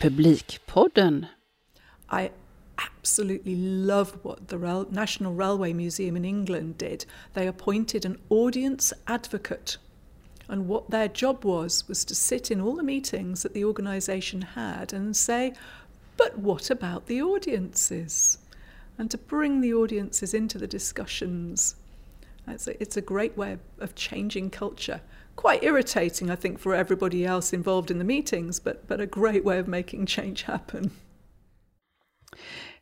Republikpodden. I absolutely love what the National Railway Museum in England did. They appointed an audience advocate. And what their job was, was to sit in all the meetings that the organisation had and say, but what about the audiences? And to bring the audiences into the discussions. It's a, it's a great way of, changing culture. Quite irritating, I think, for everybody else involved in the meetings, but, but a great way of making change happen.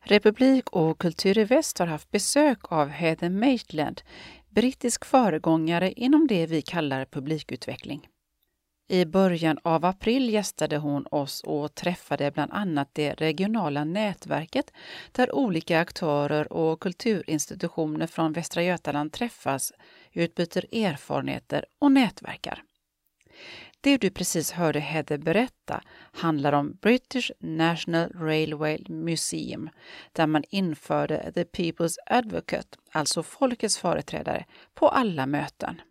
Republik och Kultur i Väst har haft besök av Heather Maitland, brittisk föregångare inom det vi kallar publikutveckling. I början av april gästade hon oss och träffade bland annat det regionala nätverket där olika aktörer och kulturinstitutioner från Västra Götaland träffas, utbyter erfarenheter och nätverkar. Det du precis hörde Heather berätta handlar om British National Railway Museum där man införde The People's Advocate, alltså folkets företrädare, på alla möten.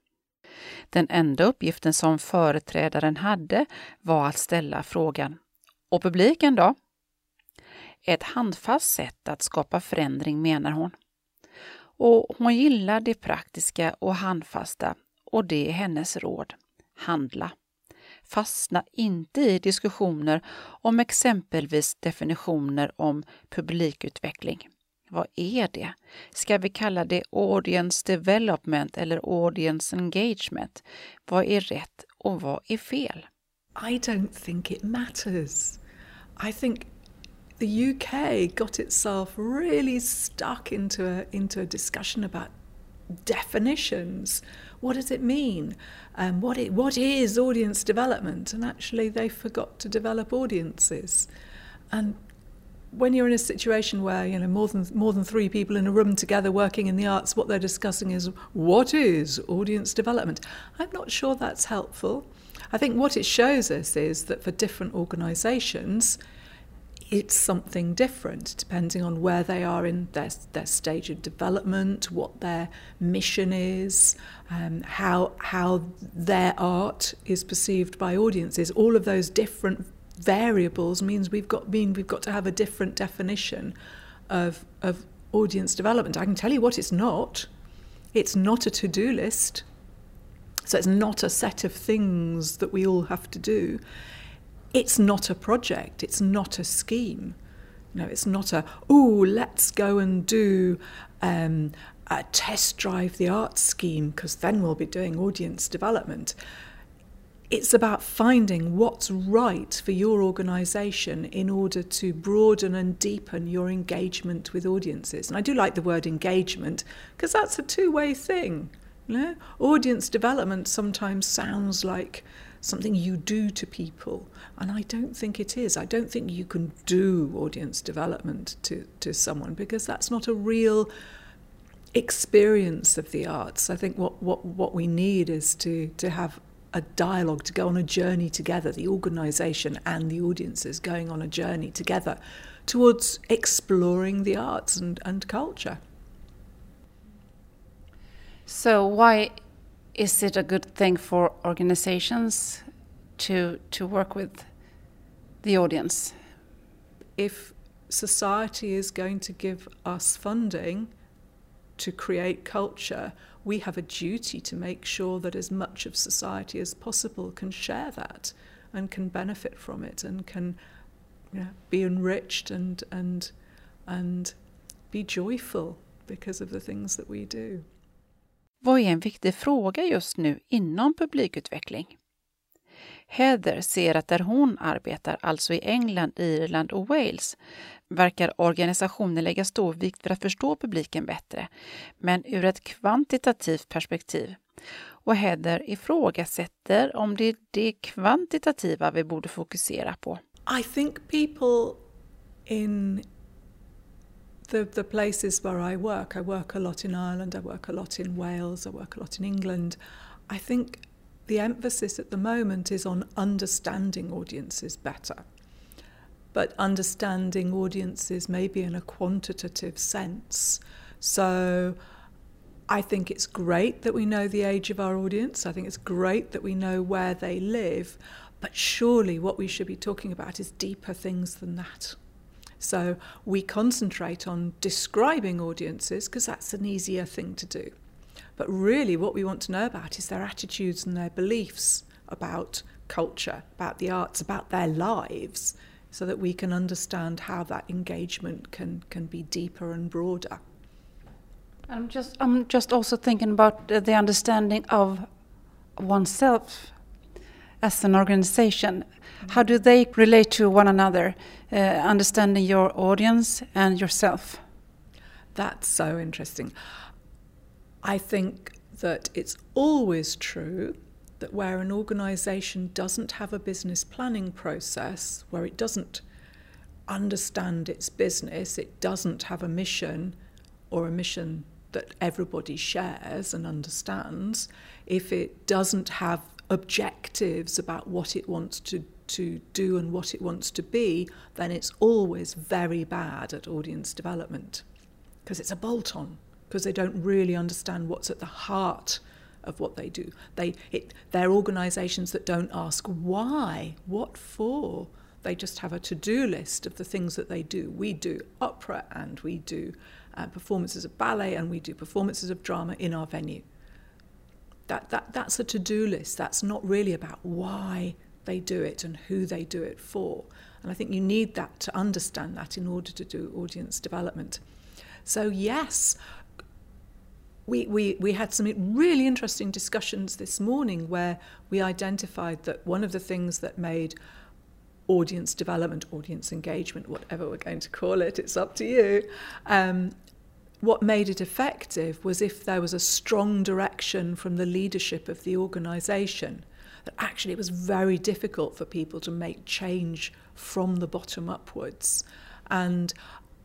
Den enda uppgiften som företrädaren hade var att ställa frågan Och publiken då? Ett handfast sätt att skapa förändring menar hon. Och hon gillar det praktiska och handfasta och det är hennes råd. Handla. Fastna inte i diskussioner om exempelvis definitioner om publikutveckling. Vad är det? Ska vi kalla det audience development eller audience engagement? Vad är rätt och vad är fel? I don't think it matters. I think the UK got itself really stuck into a, into a discussion about definitions. What does it mean? Um, what, it, what is audience development? And actually, they forgot to develop audiences. And when you're in a situation where you know more than more than three people in a room together working in the arts, what they're discussing is what is audience development. I'm not sure that's helpful. I think what it shows us is that for different organisations, it's something different depending on where they are in their, their stage of development, what their mission is, um, how how their art is perceived by audiences. All of those different variables means we've got mean we've got to have a different definition of of audience development. I can tell you what it's not. It's not a to-do list. So it's not a set of things that we all have to do. It's not a project, it's not a scheme. Know, it's not a oh, let's go and do um, a test drive the art scheme because then we'll be doing audience development it's about finding what's right for your organisation in order to broaden and deepen your engagement with audiences. And I do like the word engagement because that's a two way thing. You know? Audience development sometimes sounds like something you do to people, and I don't think it is. I don't think you can do audience development to, to someone because that's not a real experience of the arts. I think what, what, what we need is to, to have a dialogue, to go on a journey together, the organisation and the audiences going on a journey together towards exploring the arts and, and culture. So, why is it a good thing for organizations to, to work with the audience? If society is going to give us funding to create culture, we have a duty to make sure that as much of society as possible can share that and can benefit from it and can you know, be enriched and, and, and be joyful because of the things that we do. Vad är en viktig fråga just nu inom publikutveckling? Heather ser att där hon arbetar, alltså i England, Irland och Wales, verkar organisationen lägga stor vikt vid att förstå publiken bättre, men ur ett kvantitativt perspektiv. Och Heather ifrågasätter om det är det kvantitativa vi borde fokusera på. I think people in the, the places where I work, I work a lot in Ireland, I work a lot in Wales, I work a lot in England. I think the emphasis at the moment is on understanding audiences better. But understanding audiences maybe in a quantitative sense. So I think it's great that we know the age of our audience. I think it's great that we know where they live. But surely what we should be talking about is deeper things than that. So we concentrate on describing audiences because that's an easier thing to do. But really, what we want to know about is their attitudes and their beliefs about culture, about the arts, about their lives, so that we can understand how that engagement can, can be deeper and broader. I'm just I'm just also thinking about the understanding of oneself as an organization. How do they relate to one another? Uh, understanding your audience and yourself. That's so interesting. I think that it's always true that where an organization doesn't have a business planning process, where it doesn't understand its business, it doesn't have a mission or a mission that everybody shares and understands, if it doesn't have objectives about what it wants to, to do and what it wants to be, then it's always very bad at audience development because it's a bolt on, because they don't really understand what's at the heart of what they do. They, it, they're organisations that don't ask why, what for. They just have a to do list of the things that they do. We do opera and we do uh, performances of ballet and we do performances of drama in our venue. That, that, that's a to do list. That's not really about why they do it and who they do it for. And I think you need that to understand that in order to do audience development. So, yes, we, we, we had some really interesting discussions this morning where we identified that one of the things that made audience development, audience engagement, whatever we're going to call it, it's up to you, um, what made it effective was if there was a strong direction from the leadership of the organisation. That actually it was very difficult for people to make change from the bottom upwards. And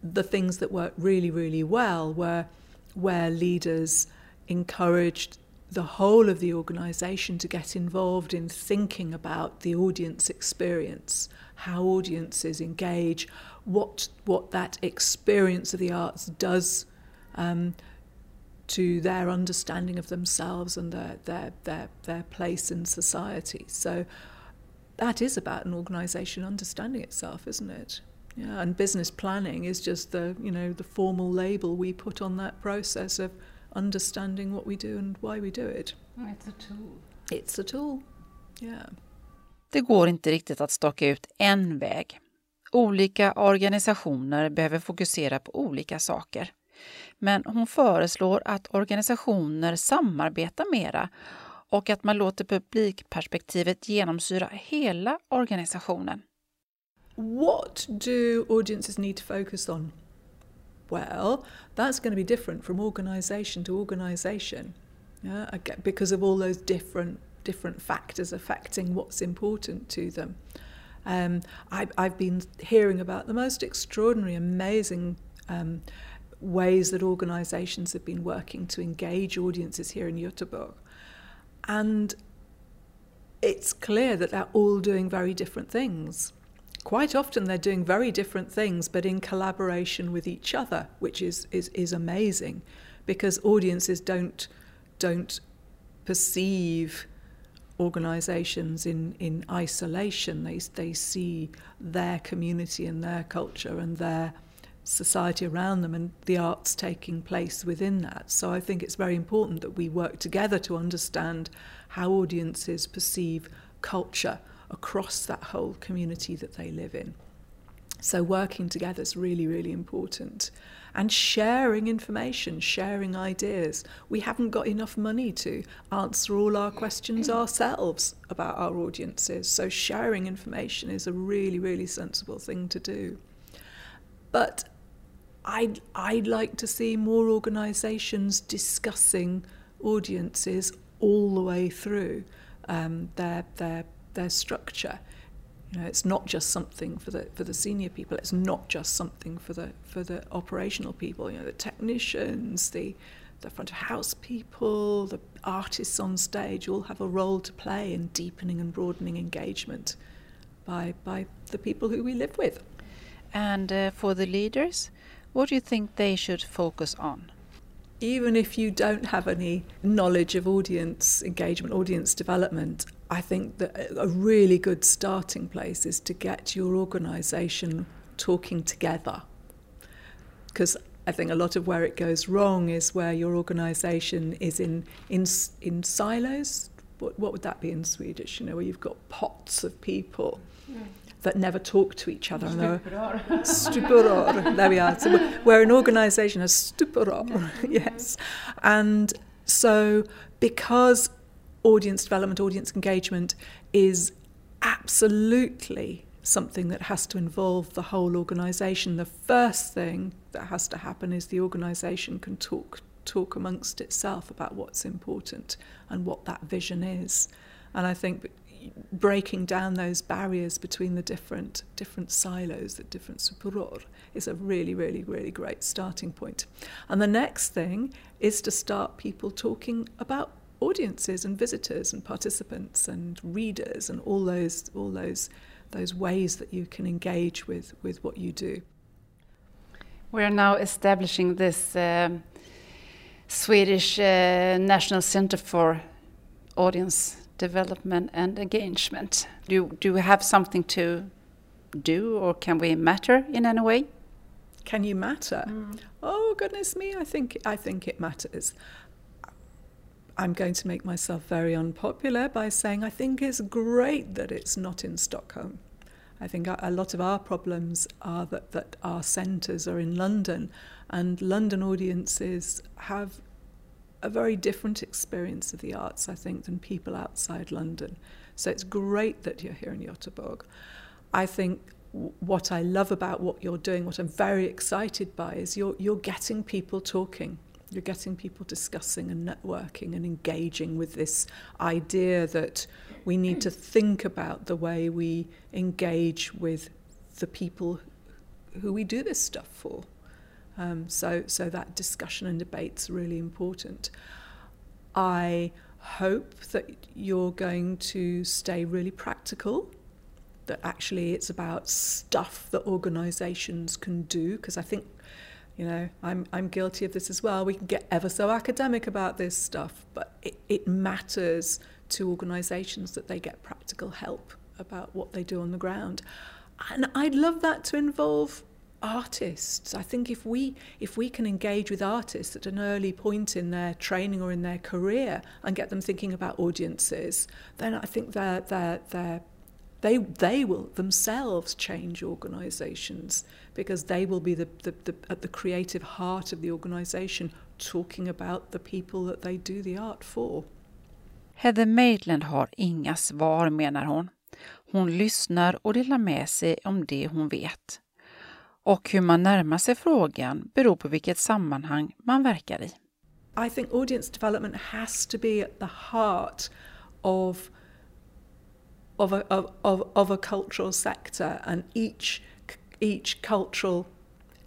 the things that worked really, really well were where leaders encouraged the whole of the organisation to get involved in thinking about the audience experience, how audiences engage, what what that experience of the arts does um, to their understanding of themselves and their, their, their, their place in society. So that is about an organisation understanding itself, isn't it? Yeah, and business planning is just the you know the formal label we put on that process of understanding what we do and why we do it. It's a tool. It's a tool. Yeah. Det går inte riktigt att staka ut en väg. Olika organisationer behöver fokusera på olika saker. Men hon föreslår att organisationer samarbetar mera och att man låter publikperspektivet genomsyra hela organisationen. What do audiences need to focus on? Well, that's going to be different from organisation to organisation, yeah, because of all those different different factors affecting what's important to them. Um, I, I've been hearing about the most extraordinary, amazing um, ways that organisations have been working to engage audiences here in Göteborg. And it's clear that they're all doing very different things. Quite often they're doing very different things, but in collaboration with each other, which is, is, is amazing because audiences don't, don't perceive organisations in, in isolation. They, they see their community and their culture and their society around them and the arts taking place within that. So I think it's very important that we work together to understand how audiences perceive culture across that whole community that they live in. So working together is really, really important. And sharing information, sharing ideas. We haven't got enough money to answer all our questions ourselves about our audiences. So sharing information is a really, really sensible thing to do. But I'd, I'd like to see more organisations discussing audiences all the way through um, their, their, their structure. You know, it's not just something for the for the senior people. It's not just something for the for the operational people. You know, the technicians, the the front of house people, the artists on stage all have a role to play in deepening and broadening engagement by by the people who we live with. And uh, for the leaders, what do you think they should focus on? Even if you don't have any knowledge of audience engagement, audience development, I think that a really good starting place is to get your organisation talking together. Because I think a lot of where it goes wrong is where your organisation is in, in, in silos. What, what would that be in Swedish? You know, where you've got pots of people that never talk to each other. Stuporor. there we are. So where an organisation has stuporor, yes. And so because audience development, audience engagement is absolutely something that has to involve the whole organisation. The first thing that has to happen is the organisation can talk talk amongst itself about what's important and what that vision is. And I think breaking down those barriers between the different different silos, the different supuror, is a really, really, really great starting point. And the next thing is to start people talking about audiences and visitors and participants and readers and all those all those those ways that you can engage with, with what you do. We are now establishing this um, Swedish uh, National Center for Audience Development and Engagement. Do, do we have something to do or can we matter in any way? Can you matter? Mm. Oh goodness me, I think I think it matters. I'm going to make myself very unpopular by saying I think it's great that it's not in Stockholm. I think a lot of our problems are that, that our centres are in London, and London audiences have a very different experience of the arts, I think, than people outside London. So it's great that you're here in Göteborg. I think what I love about what you're doing, what I'm very excited by, is you're, you're getting people talking. You're getting people discussing and networking and engaging with this idea that we need to think about the way we engage with the people who we do this stuff for. Um, so, so that discussion and debate's really important. I hope that you're going to stay really practical. That actually it's about stuff that organisations can do because I think you know, I'm, I'm guilty of this as well. We can get ever so academic about this stuff, but it, it matters to organisations that they get practical help about what they do on the ground. And I'd love that to involve artists. I think if we if we can engage with artists at an early point in their training or in their career and get them thinking about audiences, then I think they're they're they're they, they will themselves change organisations because they will be the, the, the, at the creative heart of the organisation talking about the people that they do the art for. Heather Maitland har inga svar, menar hon. Hon lyssnar och delar med sig om det hon vet. Och hur man närmar sig frågan beror på vilket sammanhang man verkar i. I think audience development has to be at the heart of of a, of, of, a cultural sector, and each each cultural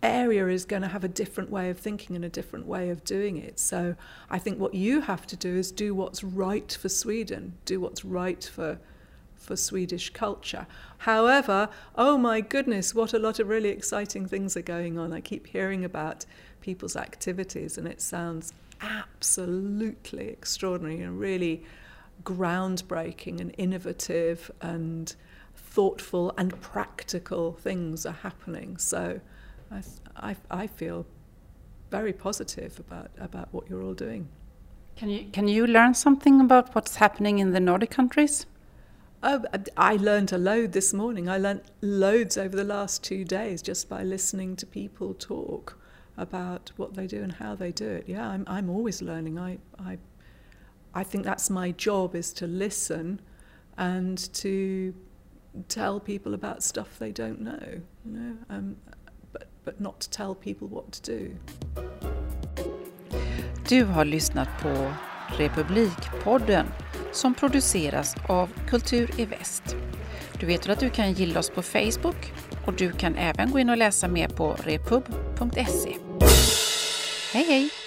area is going to have a different way of thinking and a different way of doing it. So I think what you have to do is do what's right for Sweden, do what's right for for Swedish culture. However, oh my goodness, what a lot of really exciting things are going on. I keep hearing about people's activities and it sounds absolutely extraordinary and really groundbreaking and innovative and thoughtful and practical things are happening. So I, I, I feel very positive about, about what you're all doing. Can you, can you learn something about what's happening in the Nordic countries? Oh, I learned a load this morning. I learned loads over the last two days just by listening to people talk about what they do and how they do it. Yeah, I'm, I'm always learning. I, I I think that's my job is to listen and to tell people about stuff they don't know, you know, um, but, but not to tell people what to do. Du har lyssnat på Republikpodden som produceras av Kultur i Väst. Du vet att du kan gilla oss på Facebook och du kan även gå in och läsa mer på repub.se. Hej hej!